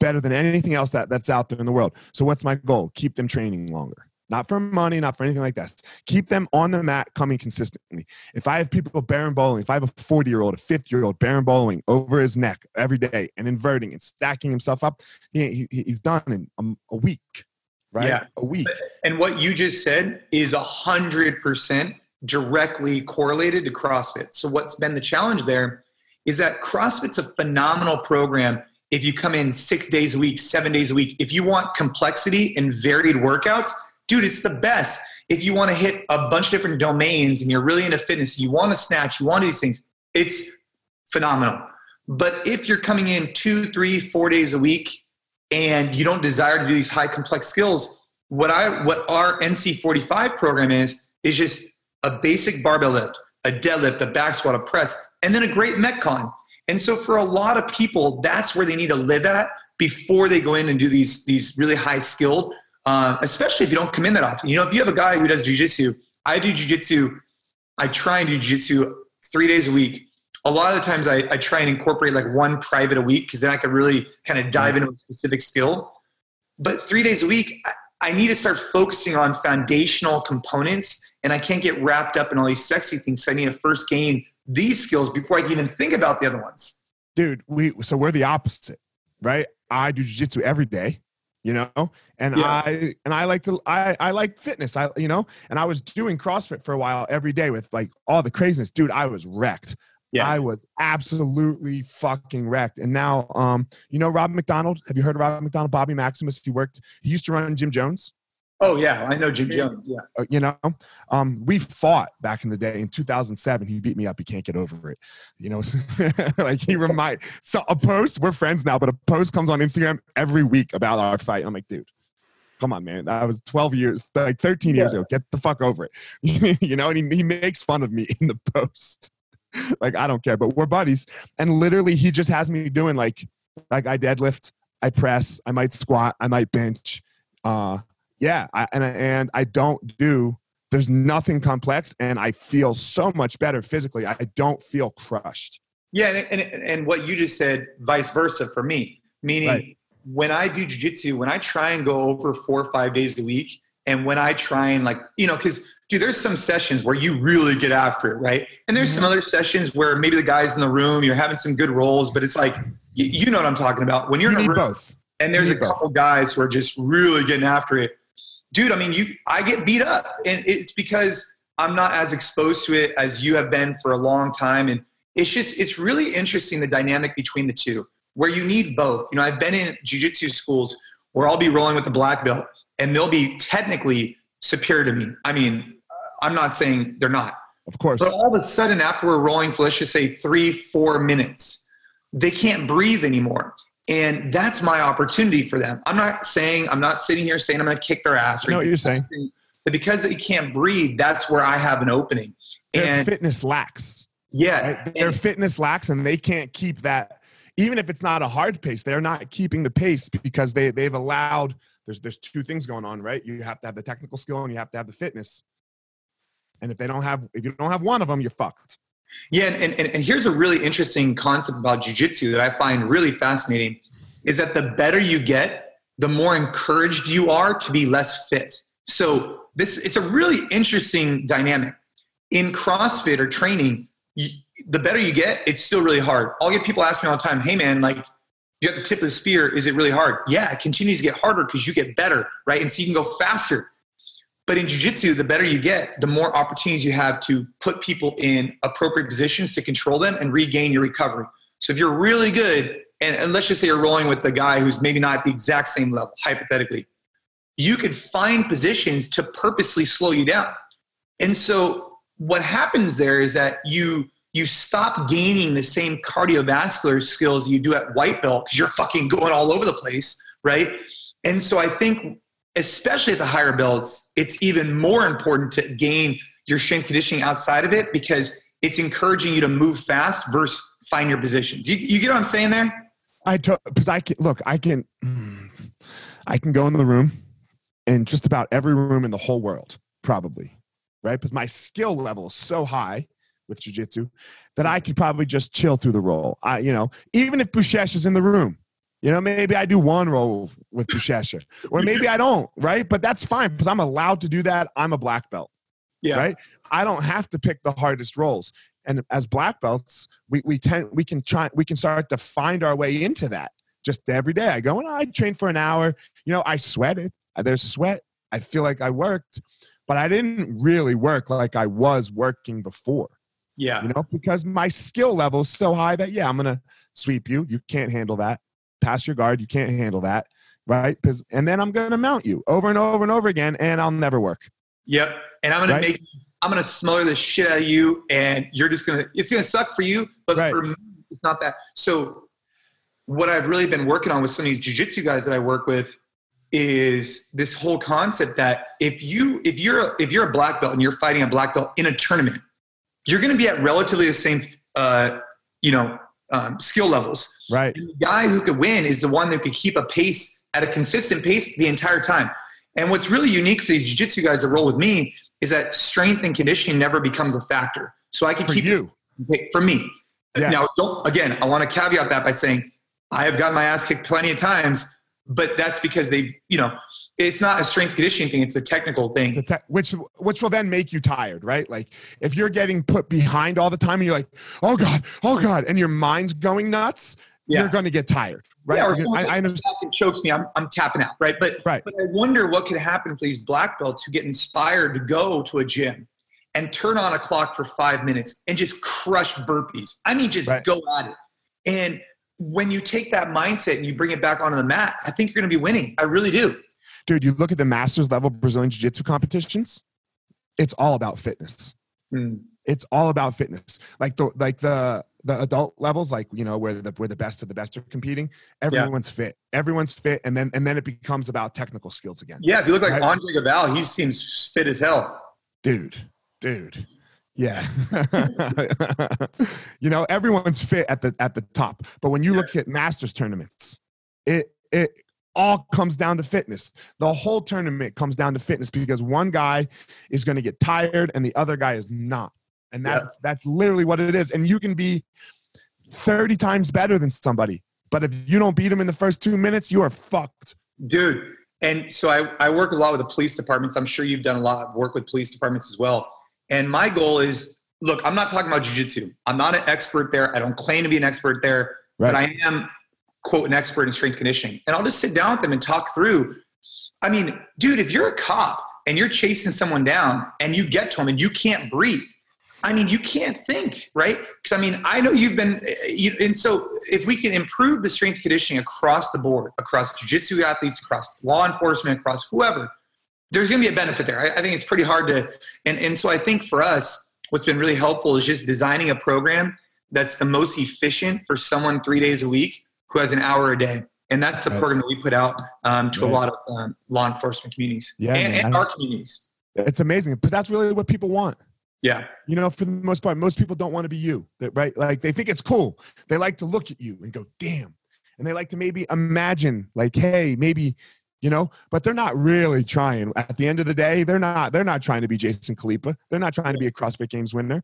Better than anything else that, that's out there in the world. So what's my goal? Keep them training longer. Not for money, not for anything like that. Keep them on the mat coming consistently. If I have people baron bowling, if I have a 40 year old, a 50 year old baron bowling over his neck every day and inverting and stacking himself up, he, he, he's done in a, a week, right? Yeah. A week. And what you just said is 100% directly correlated to CrossFit. So, what's been the challenge there is that CrossFit's a phenomenal program if you come in six days a week, seven days a week. If you want complexity and varied workouts, dude, it's the best. If you want to hit a bunch of different domains and you're really into fitness, you want to snatch, you want to do these things, it's phenomenal. But if you're coming in two, three, four days a week and you don't desire to do these high complex skills, what I what our NC45 program is is just a basic barbell lift, a deadlift, a back squat, a press, and then a great metcon. And so for a lot of people, that's where they need to live at before they go in and do these these really high skilled, uh, especially if you don't come in that often. You know, if you have a guy who does jujitsu, I do jujitsu. I try and do jujitsu three days a week. A lot of the times, I, I try and incorporate like one private a week because then I can really kind of dive into a specific skill. But three days a week, I, I need to start focusing on foundational components, and I can't get wrapped up in all these sexy things. So I need to first gain these skills before I can even think about the other ones. Dude, we so we're the opposite, right? I do jujitsu every day, you know, and Yeah. I and I like to I I like fitness. I you know, and I was doing CrossFit for a while every day with like all the craziness. Dude, I was wrecked. Yeah. I was absolutely fucking wrecked. And now, um, you know, Rob McDonald. Have you heard of Rob McDonald? Bobby Maximus. He worked. He used to run Gym Jones. Oh yeah, I know Gym Jones. Yeah. Uh, you know, um, we fought back in the day in 2007. He beat me up. He can't get over it. You know, *laughs* like he remind. So a post. We're friends now, but a post comes on Instagram every week about our fight. I'm like, dude. Come on, man. I was 12 years, like 13 years ago. Get the fuck over it. *laughs* you know, and he, he makes fun of me *laughs* in the post. like I don't care, but we're buddies. And literally, he just has me doing like, like I deadlift, I press, I might squat, I might bench. Uh, yeah, I, and and I don't do. There's nothing complex, and I feel so much better physically. I don't feel crushed. Yeah, and, and, and what you just said, vice versa for me. Meaning, right. when I do jujitsu, when I try and go over four or five days a week, and when I try and like, you know, because dude, there's some sessions where you really get after it, right? And there's mm-hmm. some other sessions where maybe the guys in the room, you're having some good rolls, but it's like, you, you know what I'm talking about. When you're you in a room, both. and there's a couple both. guys who are just really getting after it, dude. I mean, you, I get beat up, and it's because I'm not as exposed to it as you have been for a long time, and it's just, it's really interesting the dynamic between the two, where you need both. You know, I've been in jujitsu schools where I'll be rolling with the black belt, and they'll be technically superior to me. I mean, I'm not saying they're not. Of course. But all of a sudden, after we're rolling for let's just say three, four minutes, they can't breathe anymore. And that's my opportunity for them. I'm not saying, I'm not sitting here saying I'm going to kick their ass. Or what you're saying. But because they can't breathe, that's where I have an opening. Their and fitness lacks. Yeah. Right? Their and, fitness lacks and they can't keep that. Even if it's not a hard pace, they're not keeping the pace because they, they've allowed, there's, there's two things going on, right? You have to have the technical skill and you have to have the fitness and if they don't have, if you don't have one of them, you're fucked. Yeah, and, and, and here's a really interesting concept about jujitsu that I find really fascinating is that the better you get, the more encouraged you are to be less fit. So this it's a really interesting dynamic. In CrossFit or training, you, the better you get, it's still really hard. I'll get people ask me all the time, "Hey man, like you have the tip of the spear, is it really hard?" Yeah, it continues to get harder because you get better, right? And so you can go faster. But in jujitsu, the better you get, the more opportunities you have to put people in appropriate positions to control them and regain your recovery. So if you're really good, and, and let's just say you're rolling with the guy who's maybe not at the exact same level, hypothetically, you could find positions to purposely slow you down. And so what happens there is that you you stop gaining the same cardiovascular skills you do at white belt because you're fucking going all over the place, right? And so I think especially at the higher belts, it's even more important to gain your strength conditioning outside of it because it's encouraging you to move fast versus find your positions. You, you get what I'm saying there? I because I can look. I can I can go in the room, in just about every room in the whole world, probably, right? Because my skill level is so high with jujitsu that I could probably just chill through the role. I, you know, even if Buchecha is in the room, you know, maybe I do one roll with Buchecha, or maybe I don't, right? But that's fine because I'm allowed to do that. I'm a black belt. Yeah. Right. I don't have to pick the hardest rolls. And as black belts, we, we tend we can try we can start to find our way into that just every day. I go and I train for an hour. You know, I sweated. There's sweat. I feel like I worked, but I didn't really work like I was working before. Yeah. You know, because my skill level is so high that yeah, I'm gonna sweep you. You can't handle that pass your guard. You can't handle that, right? Because and then I'm going to mount you over and over and over again, and I'll never work. Yep. And I'm going right? to make I'm going to smother the shit out of you, and you're just going to it's going to suck for you, but right. for me, it's not that. So what I've really been working on with some of these jujitsu guys that I work with is this whole concept that if you if you're if you're a black belt and you're fighting a black belt in a tournament, you're going to be at relatively the same uh, you know um, skill levels. Right. And the guy who could win is the one that could keep a pace at a consistent pace the entire time. And what's really unique for these jiu-jitsu guys that roll with me is that strength and conditioning never becomes a factor. So I can for keep you for me. Yeah. Now, don't again. I want to caveat that by saying I have gotten my ass kicked plenty of times, but that's because they've you know it's not a strength conditioning thing; it's a technical thing. A te- which which will then make you tired, right? Like if you're getting put behind all the time and you're like, oh god, oh god, and your mind's going nuts, yeah. you're going to get tired, right? Yeah, or I, I understand. chokes me, I'm, I'm tapping out, right? But right. but I wonder what could happen for these black belts who get inspired to go to a gym and turn on a clock for five minutes and just crush burpees. I mean, just right. go at it. And when you take that mindset and you bring it back onto the mat, I think you're going to be winning. I really do dude, you look at the masters level Brazilian Jiu Jitsu competitions, it's all about fitness. Mm. It's all about fitness. Like the like the the adult levels, like you know, where the where the best of the best are competing, everyone's yeah. fit. Everyone's fit, and then and then it becomes about technical skills again. Yeah, if you look like right? Andre Galvão, he seems fit as hell. Dude, dude. Yeah. *laughs* you know, everyone's fit at the at the top. But when you look at masters tournaments, it it all comes down to fitness. The whole tournament comes down to fitness because one guy is going to get tired and the other guy is not. And that's yeah. that's literally what it is. And you can be 30 times better than somebody. But if you don't beat them in the first two minutes, you are fucked. Dude. And so I, I work a lot with the police departments. I'm sure you've done a lot of work with police departments as well. And my goal is look, I'm not talking about jujitsu. I'm not an expert there. I don't claim to be an expert there, right. but I am, quote, an expert in strength conditioning. And I'll just sit down with them and talk through. I mean, dude, if you're a cop and you're chasing someone down and you get to them and you can't breathe, I mean, you can't think, right? Because I mean, I know you've been, eh, eh, you, and so if we can improve the strength conditioning across the board, across jujitsu athletes, across law enforcement, across whoever, there's going to be a benefit there. I, I think it's pretty hard to, and and so I think for us, what's been really helpful is just designing a program that's the most efficient for someone three days a week who has an hour a day. And that's the program that we put out um, to a lot of um, law enforcement communities yeah, and, and our communities. It's amazing, but that's really what people want. Yeah. You know, for the most part, most people don't want to be you, right? Like they think it's cool. They like to look at you and go, damn. And they like to maybe imagine, like, hey, maybe, you know, but they're not really trying. At the end of the day, they're not, they're not trying to be Jason Khalipa. They're not trying to be a CrossFit Games winner.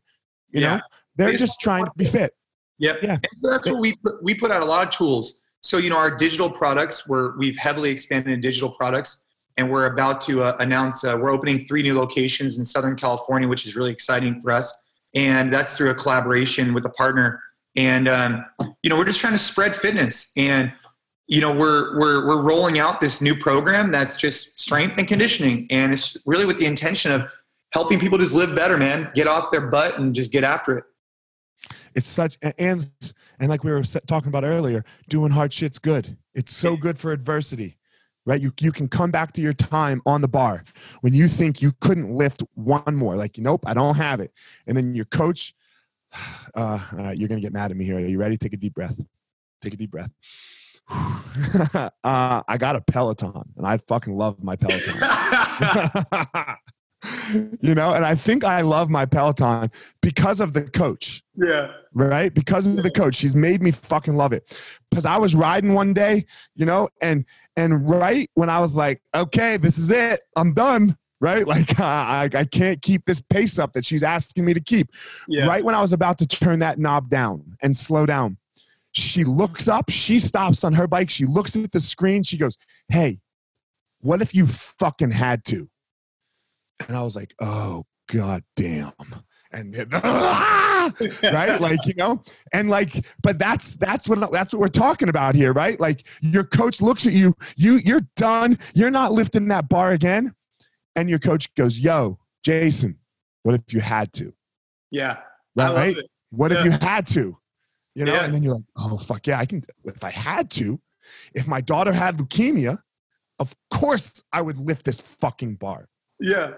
You yeah. know, they're just trying to be fit. Yep. Yeah. So that's what we put, we put out a lot of tools. So, you know, our digital products, where we've heavily expanded in digital products and we're about to uh, announce uh, we're opening three new locations in Southern California, which is really exciting for us. And that's through a collaboration with a partner. And um, you know, we're just trying to spread fitness, and you know, we're we're we're rolling out this new program that's just strength and conditioning, and it's really with the intention of helping people just live better, man. Get off their butt and just get after it. It's such and and like we were talking about earlier, doing hard shit's good. It's so good for adversity right? You, you can come back to your time on the bar when you think you couldn't lift one more, like, nope, I don't have it. And then your coach, *sighs* uh, all right, you're going to get mad at me here. Are you ready? Take a deep breath. Take a deep breath. *sighs* uh, I got a Peloton and I fucking love my Peloton. *laughs* *laughs* *laughs* you know, and I think I love my Peloton because of the coach. Yeah. Right? Because of the coach. She's made me fucking love it. Because I was riding one day, you know, and and right when I was like, okay, this is it. I'm done. Right? *laughs* Like I, I can't keep this pace up that she's asking me to keep. Yeah. Right when I was about to turn that knob down and slow down, she looks up, she stops on her bike, she looks at the screen, she goes, Hey, what if you fucking had to? And I was like, oh god damn. And *laughs* ah! right, like you know, and like, but that's that's what that's what we're talking about here, right? Like your coach looks at you, you you're done, you're not lifting that bar again, and your coach goes, "Yo, Jason, what if you had to?" Yeah, right. What yeah. if you had to? You know, yeah. and then you're like, "Oh fuck yeah, I can." If I had to, if my daughter had leukemia, of course I would lift this fucking bar. Yeah,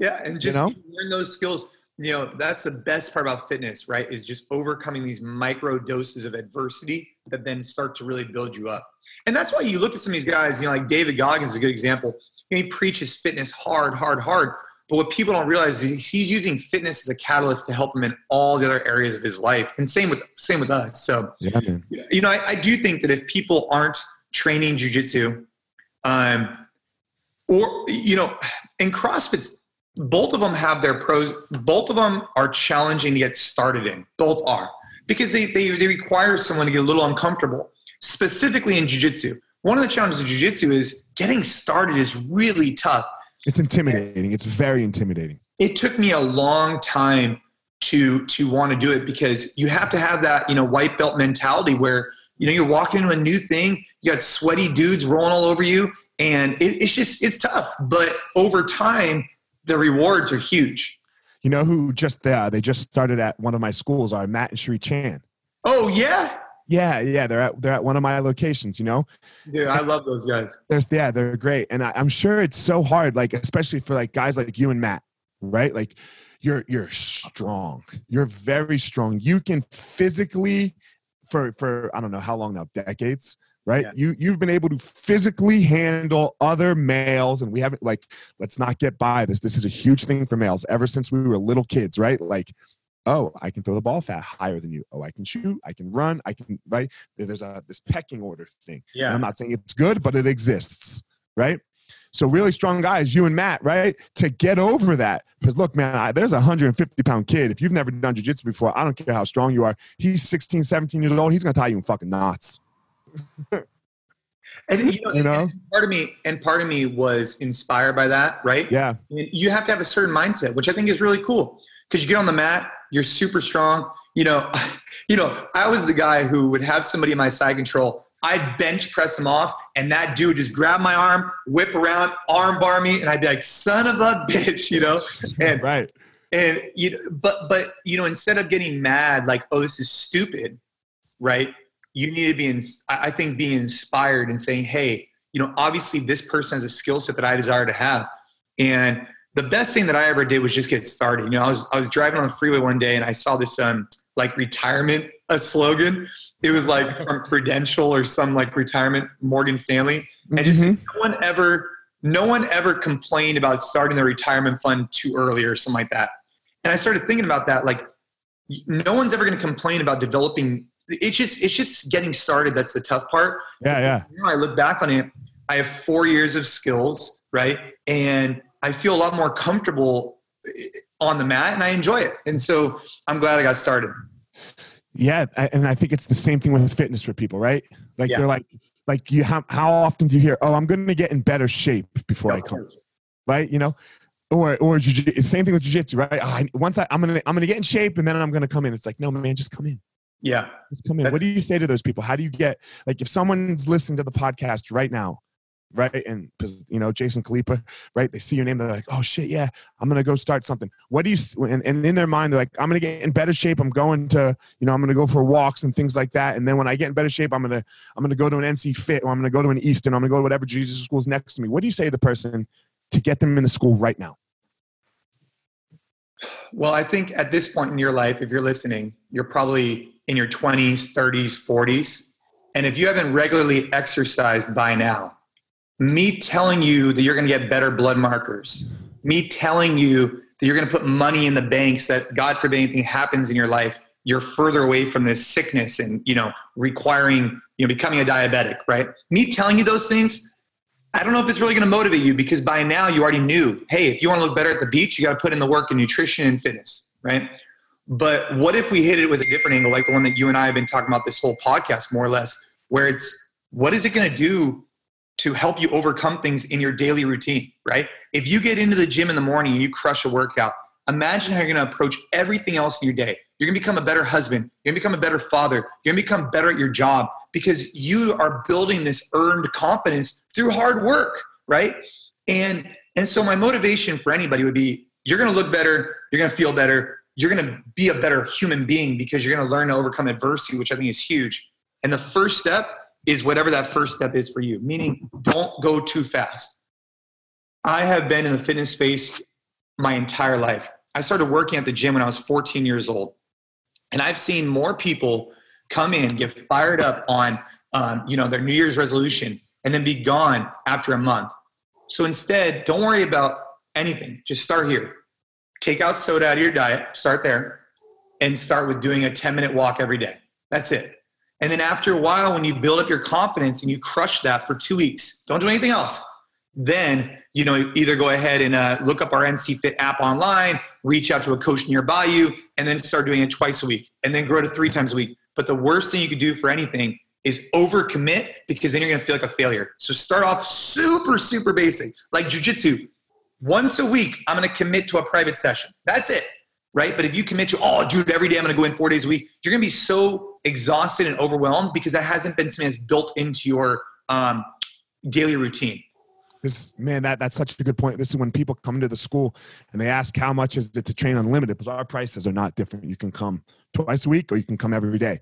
yeah, and just you know? learn those skills. You know, that's the best part about fitness, right? Is just overcoming these micro doses of adversity that then start to really build you up. And that's why you look at some of these guys, you know, like David Goggins is a good example. he preaches fitness hard, hard, hard. But what people don't realize is he's using fitness as a catalyst to help him in all the other areas of his life. And same with same with us. So yeah, you know, I, I, do think that if people aren't training jujitsu, um, or you know, in CrossFit's both of them have their pros. Both of them are challenging to get started in. Both are because they, they, they require someone to get a little uncomfortable, specifically in jiu-jitsu. One of the challenges of jiu-jitsu is getting started is really tough. It's intimidating. It's very intimidating. It took me a long time to to want to do it because you have to have that, you know, white belt mentality where, you know, you're walking into a new thing, you got sweaty dudes rolling all over you, and it, it's just it's tough. But over time, the rewards are huge. You know who just uh, they just started at one of my schools are Matt and Sri Chan. Oh yeah. Yeah, yeah, they're at they're at one of my locations. You know, yeah, I love those guys. There's yeah, they're great, and I, I'm sure it's so hard, like especially for like guys like you and Matt, right? Like you're you're strong, you're very strong. You can physically, for for I don't know how long now, decades, right? Yeah. You you've been able to physically handle other males, and we haven't like let's not get by this. This is a huge thing for males ever since we were little kids, right? Like, oh, I can throw the ball fat higher than you. Oh, I can shoot, I can run, I can right. There's a this pecking order thing. And Yeah. I'm not saying it's good, but it exists, right? So really strong guys, you and Matt, right? To get over that, because look, man, I, there's a 150 pound kid. If you've never done jujitsu before, I don't care how strong you are. He's 16, 17 years old. He's gonna tie you in fucking knots. And you know, *laughs* You know? and part of me and part of me was inspired by that, right? Yeah, And you have to have a certain mindset, which I think is really cool. Because you get on the mat, you're super strong. You know, *laughs* you know, I was the guy who would have somebody in my side control. I'd bench press him off, and that dude just grab my arm, whip around, arm bar me, and I'd be like, "Son of a *laughs* bitch," you know. And right. and you know, but but you know instead of getting mad like oh this is stupid right you need to be in i I think being inspired and saying hey you know obviously this person has a skill set that i desire to have. And the best thing that i ever did was just get started. You know i was i was driving on the freeway one day and i saw this um like retirement a slogan. It was like from *laughs* prudential or some like retirement morgan stanley. And just Mhm. no one ever no one ever complained about starting their retirement fund too early or something like that. And i started thinking about that like no one's ever going to complain about developing it's just it's just getting started that's the tough part yeah, yeah. now i look back on it i have four years of skills right and i feel a lot more comfortable eh, on the mat and i enjoy it and so i'm glad i got started Yeah, and I think it's the same thing with fitness for people, right? Like Yeah. they're like, like you how how often do you hear, "Oh, I'm going to get in better shape before I come," right? You know, or or jiu- same thing with jiu-jitsu, right? "Ah, I, once I, I'm gonna I'm gonna get in shape and then I'm gonna come in. It's like, no, man, just come in. Yeah Just come in. What do you say to those people? How do you get like if someone's listening to the podcast right now, right? And because you know Jason Khalipa, right? They see your name, they're like, oh shit, yeah, I'm gonna go start something. What do you? And, and in their mind, they're like, I'm gonna get in better shape. I'm going to, you know, I'm gonna go for walks and things like that. And then when I get in better shape, I'm gonna I'm gonna go to an NC Fit or I'm gonna go to an Easton. I'm gonna go to whatever jiu-jitsu school's next to me. What do you say to the person to get them in the school right now? Well, I think at this point in your life, if you're listening, you're probably in your 20s, 30s, 40s. And if you haven't regularly exercised by now, me telling you that you're going to get better blood markers, me telling you that you're going to put money in the banks that God forbid anything happens in your life, you're further away from this sickness and, you know, requiring, you know, becoming a diabetic, right? Me telling you those things, I don't know if it's really going to motivate you because by now you already knew, hey, if you want to look better at the beach, you got to put in the work in nutrition and fitness, right? But what if we hit it with a different angle, like the one that you and I have been talking about this whole podcast, more or less, where it's what is it going to do to help you overcome things in your daily routine, right? If you get into the gym in the morning and you crush a workout, imagine how you're going to approach everything else in your day. You're going to become a better husband. You're going to become a better father. You're going to become better at your job because you are building this earned confidence through hard work, right? And and so my motivation for anybody would be you're going to look better, you're going to feel better, you're going to be a better human being because you're going to learn to overcome adversity, which I think is huge. And the first step is whatever that first step is for you, meaning don't go too fast. I have been in the fitness space my entire life. I started working at the gym when I was 14 years old. And I've seen more people come in, get fired up on um, you know, their New Year's resolution, and then be gone after a month. So instead, don't worry about anything. Just start here. Take out soda out of your diet, start there, and start with doing a 10 minute walk every day. That's it. And then after a while, when you build up your confidence and you crush that for two weeks, don't do anything else. Then, you know, either go ahead and uh, look up our NC Fit app online, reach out to a coach nearby you, and then start doing it twice a week, and then grow to three times a week. But the worst thing you could do for anything is overcommit because then you're gonna feel like a failure. So start off super, super basic, like jujitsu. Once a week, I'm gonna commit to a private session. That's it, right? But if you commit to, oh, dude, every day I'm gonna go in four days a week, you're gonna be so exhausted and overwhelmed because that hasn't been something that's built into your um, daily routine. This man, that that's such a good point. This is when people come to the school and they ask how much is it to train unlimited because our prices are not different. You can come twice a week or you can come every day.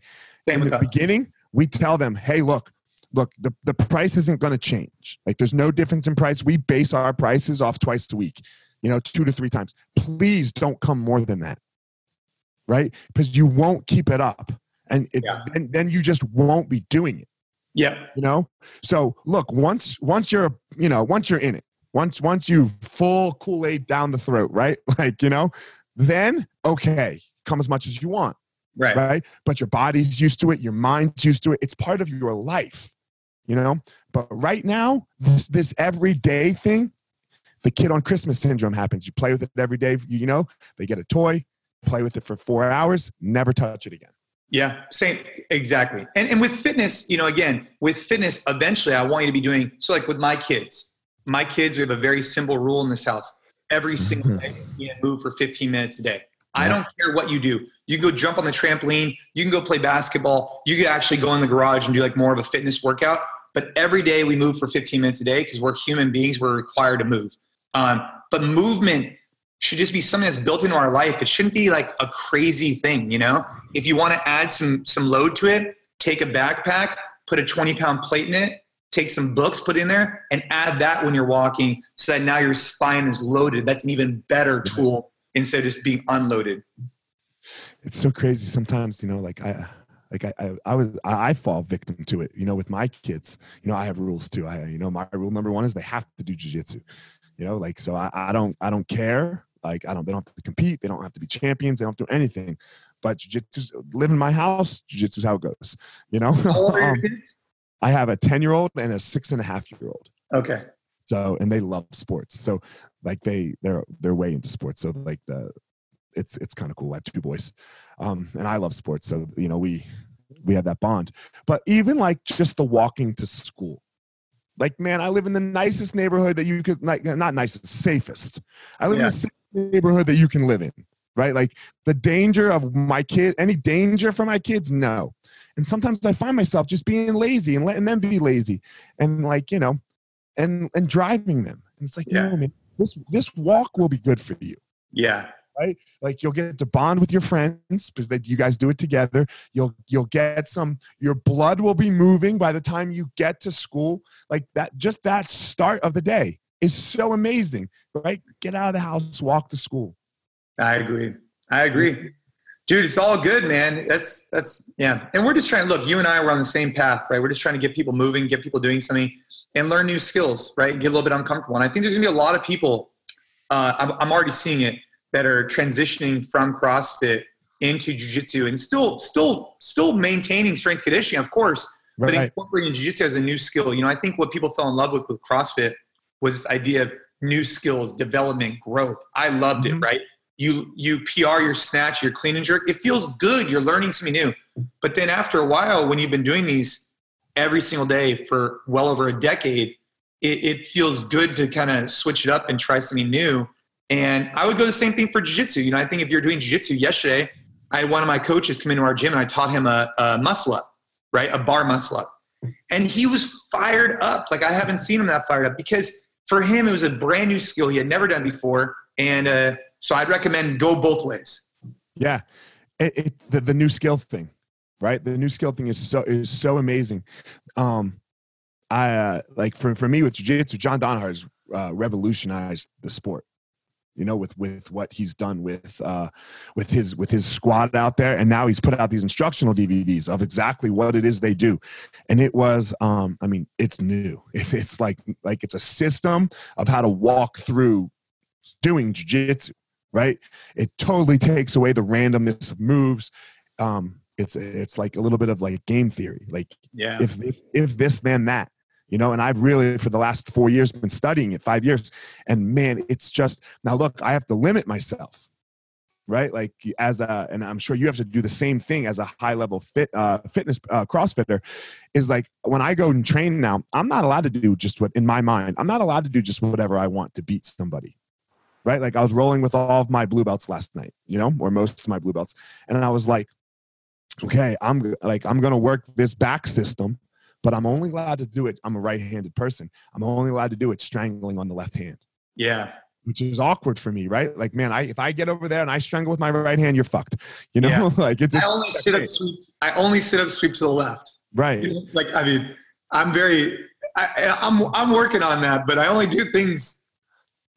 Same In the us. beginning, we tell them, hey, look, look, the, the price isn't going to change. Like there's no difference in price. We base our prices off twice a week, you know, two to three times. Please don't come more than that. Right? Because you won't keep it up. And it, Yeah. then, then you just won't be doing it. Yeah. You know? So look, once once you're you know, once you're in it, once once you full Kool-Aid down the throat, right? *laughs* Like, you know, then okay, come as much as you want. Right. Right. But your body's used to it, your mind's used to it. It's part of your life. You know? But right now, this this everyday thing, the kid on Christmas syndrome happens. You play with it every day, you know, they get a toy, play with it for four hours, never touch it again. Yeah, same exactly. And and with fitness, you know, again, with fitness, eventually I want you to be doing so like with my kids. My kids, we have a very simple rule in this house. Every *laughs* single day, you move for 15 minutes a day. I don't care what you do. You can go jump on the trampoline, you can go play basketball, you could actually go in the garage and do like more of a fitness workout. But every day we move for 15 minutes a day because we're human beings, we're required to move. Um, but movement should just be something that's built into our life. It shouldn't be like a crazy thing, you know? If you want to add some some load to it, take a backpack, put a 20 pound plate in it, take some books, put in there, and add that when you're walking so that now your spine is loaded. That's an even better tool instead of just being unloaded. It's so crazy sometimes, you know, like I like I, I, I was I fall victim to it, you know, with my kids. You know, I have rules too. I you know, my rule number one is they have to do jujitsu. You know, like so I, I don't I don't care. Like I don't they don't have to compete, they don't have to be champions, they don't have to do anything. But jujitsu live in my house, jujitsu is how it goes. You know? How old your *laughs* Um? I have a 10 year old and a six and a half year old. Okay. So and they love sports. So like they they're they're way into sports. So like the it's it's kind of cool. I have two boys. Um and I love sports. So you know we we have that bond. But even like just the walking to school. Like man, I live in the nicest neighborhood that you could like not nicest, safest. I live in Yeah. the safest neighborhood that you can live in. Right? Like the danger of my kid, any danger for my kids, no. And sometimes I find myself just being lazy and letting them be lazy. And like, you know, and and driving them. And it's like, Yeah. no, man, this this walk will be good for you. Yeah. Like you'll get to bond with your friends because that you guys do it together. You'll you'll get some. Your blood will be moving by the time you get to school. Like that, just that start of the day is so amazing, right? Get out of the house, walk to school. I agree. I agree. Dude, it's all good, man. That's that's yeah. And we're just trying to look, you and I were on the same path, right? We're just trying to get people moving, get people doing something, and learn new skills, right? Get a little bit uncomfortable. And I think there's gonna be a lot of people, uh, I'm, I'm already seeing it, that are transitioning from CrossFit into jiu-jitsu and still still still maintaining strength conditioning, of course, but Right. incorporating jiu-jitsu as a new skill. You know, I think what people fell in love with with CrossFit was this idea of new skills, development, growth. I loved Mhm. it, right? You you PR your snatch, your clean and jerk. It feels good. You're learning something new. But then after a while, when you've been doing these every single day for well over a decade, it, it feels good to kind of switch it up and try something new. And I would go the same thing for jiu-jitsu. You know, I think if you're doing jiu-jitsu yesterday, I had one of my coaches come into our gym and I taught him a, a muscle up, right? A bar muscle up. And he was fired up. Like I haven't seen him that fired up because for him, it was a brand new skill he had never done before. And uh, so I'd recommend go both ways. Yeah, it, it, the the new skill thing, right? The new skill thing is so is so amazing. Um, I uh, like for for me with jiu-jitsu, John Danaher has uh, revolutionized the sport. You know, with with what he's done with uh, with his with his squad out there, and now he's put out these instructional DVDs of exactly what it is they do, and it was, um, I mean, it's new. *laughs* It's like like it's a system of how to walk through doing jiu-jitsu right? It totally takes away the randomness of moves. Um, it's it's like a little bit of like game theory, like Yeah. if if if this then that, you know. And I've really for the last four years been studying it, five years, and man, it's just now look, I have to limit myself, right? Like as a, and I'm sure you have to do the same thing as a high level fit uh, fitness uh, CrossFitter. Is like when I go and train now, I'm not allowed to do just what in my mind. I'm not allowed to do just whatever I want to beat somebody right? Like I was rolling with all of my blue belts last night, you know, or most of my blue belts. And I was like, okay, I'm like, I'm to work this back system, but I'm only allowed to do it. I'm a right handed person. I'm only allowed to do it strangling on the left hand, Yeah. which is awkward for me, right? Like, man, I, if I get over there and I strangle with my right hand, you're fucked, you know, Yeah. *laughs* like it's, I only sit up sweep. I only sit up sweep to the left. right. You know, Like I mean, I'm very. I, I'm I'm working on that, but I only do things,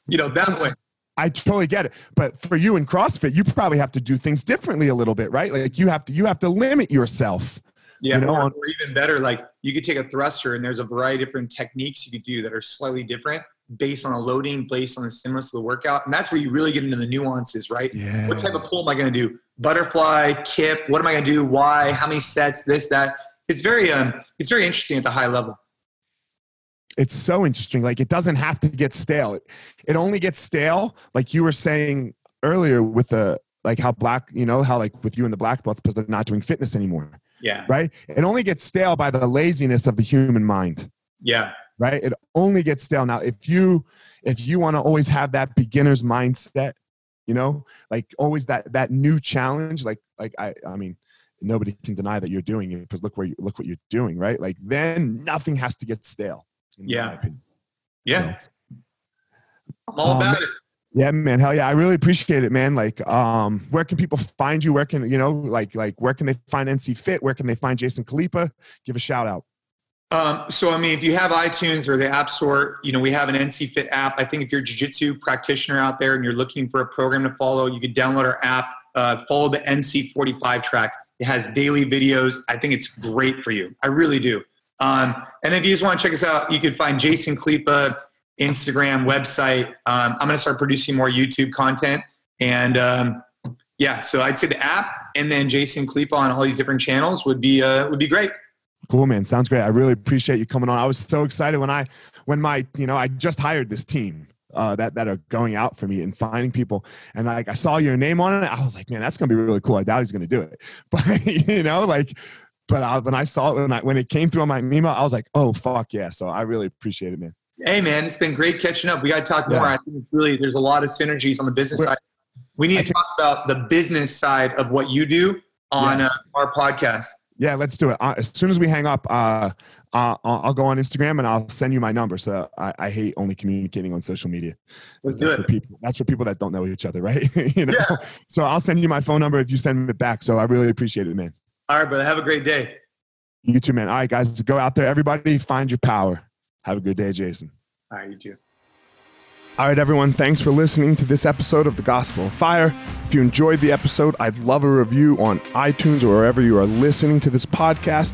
you know, that way. I totally get it. But for you in CrossFit, you probably have to do things differently a little bit, right? Like you have to you have to limit yourself Yeah, You know, or, or even better, like you could take a thruster and there's a variety of different techniques you could do that are slightly different based on a loading, based on the stimulus of the workout. And that's where you really get into the nuances, right? Yeah. What type of pull am I going to do? Butterfly, kip. What am I going to do? Why? How many sets? This, that. It's very, um, it's very interesting at the high level. it's so interesting. Like it doesn't have to get stale. It, it only gets stale, like you were saying earlier with the like how black, you know, how like with you and the black belts because they're not doing fitness anymore, Yeah, right? It only gets stale by the laziness of the human mind, yeah, right? It only gets stale. Now, if you if you want to always have that beginner's mindset, you know, like always that that new challenge, like like I I mean, nobody can deny that you're doing it because look where you look what you're doing, right? Like then nothing has to get stale. in my Yeah. opinion. yeah. So- I'm all Um, about it. Yeah, man. Hell yeah. I really appreciate it, man. Like, um, where can people find you? Where can, you know, like, like, where can they find NC Fit? Where can they find Jason Khalipa? Give a shout out. Um, so, I mean, if you have iTunes or the App Store, you know, we have an NC Fit app. I think if you're a jiu-jitsu practitioner out there and you're looking for a program to follow, you could download our app, uh, follow the NC45 track. It has daily videos. I think it's great for you. I really do. Um, and if you just want to check us out, you can find Jason Khalipa, Instagram, website. Um, I'm going to start producing more YouTube content. And um, yeah, so I'd say the app and then Jason Khalipa on all these different channels would be, uh, would be great. Cool, man. Sounds great. I really appreciate you coming on. I was so excited when I, when my, you know, I just hired this team. Uh, that that are going out for me and finding people, and like I saw your name on it, I was like, man, that's gonna be really cool. I doubt he's gonna do it, *laughs* but you know, like, but I, when I saw it when I when it came through on my email, I was like, oh fuck yeah! So I really appreciate it, man. Hey man, it's been great catching up. We got to talk more. I think it's really there's a lot of synergies on the business We're- side. We need I to talk about the business side of what you do on Yes. uh, our podcast. Yeah, let's do it. Uh, as soon as we hang up, uh, I'll I'll go on Instagram and I'll send you my number. So I, I hate only communicating on social media. Let's do that's it. for people. That's for people that don't know each other, right? *laughs* you know. Yeah. So I'll send you my phone number if you send it back. So I really appreciate it, man. All right, brother. Have a great day. You too, man. All right, guys, go out there. Everybody, find your power. Have a good day, Jason. All right, you too. All right, everyone. Thanks for listening to this episode of The Gospel of Fire. If you enjoyed the episode, I'd love a review on iTunes or wherever you are listening to this podcast.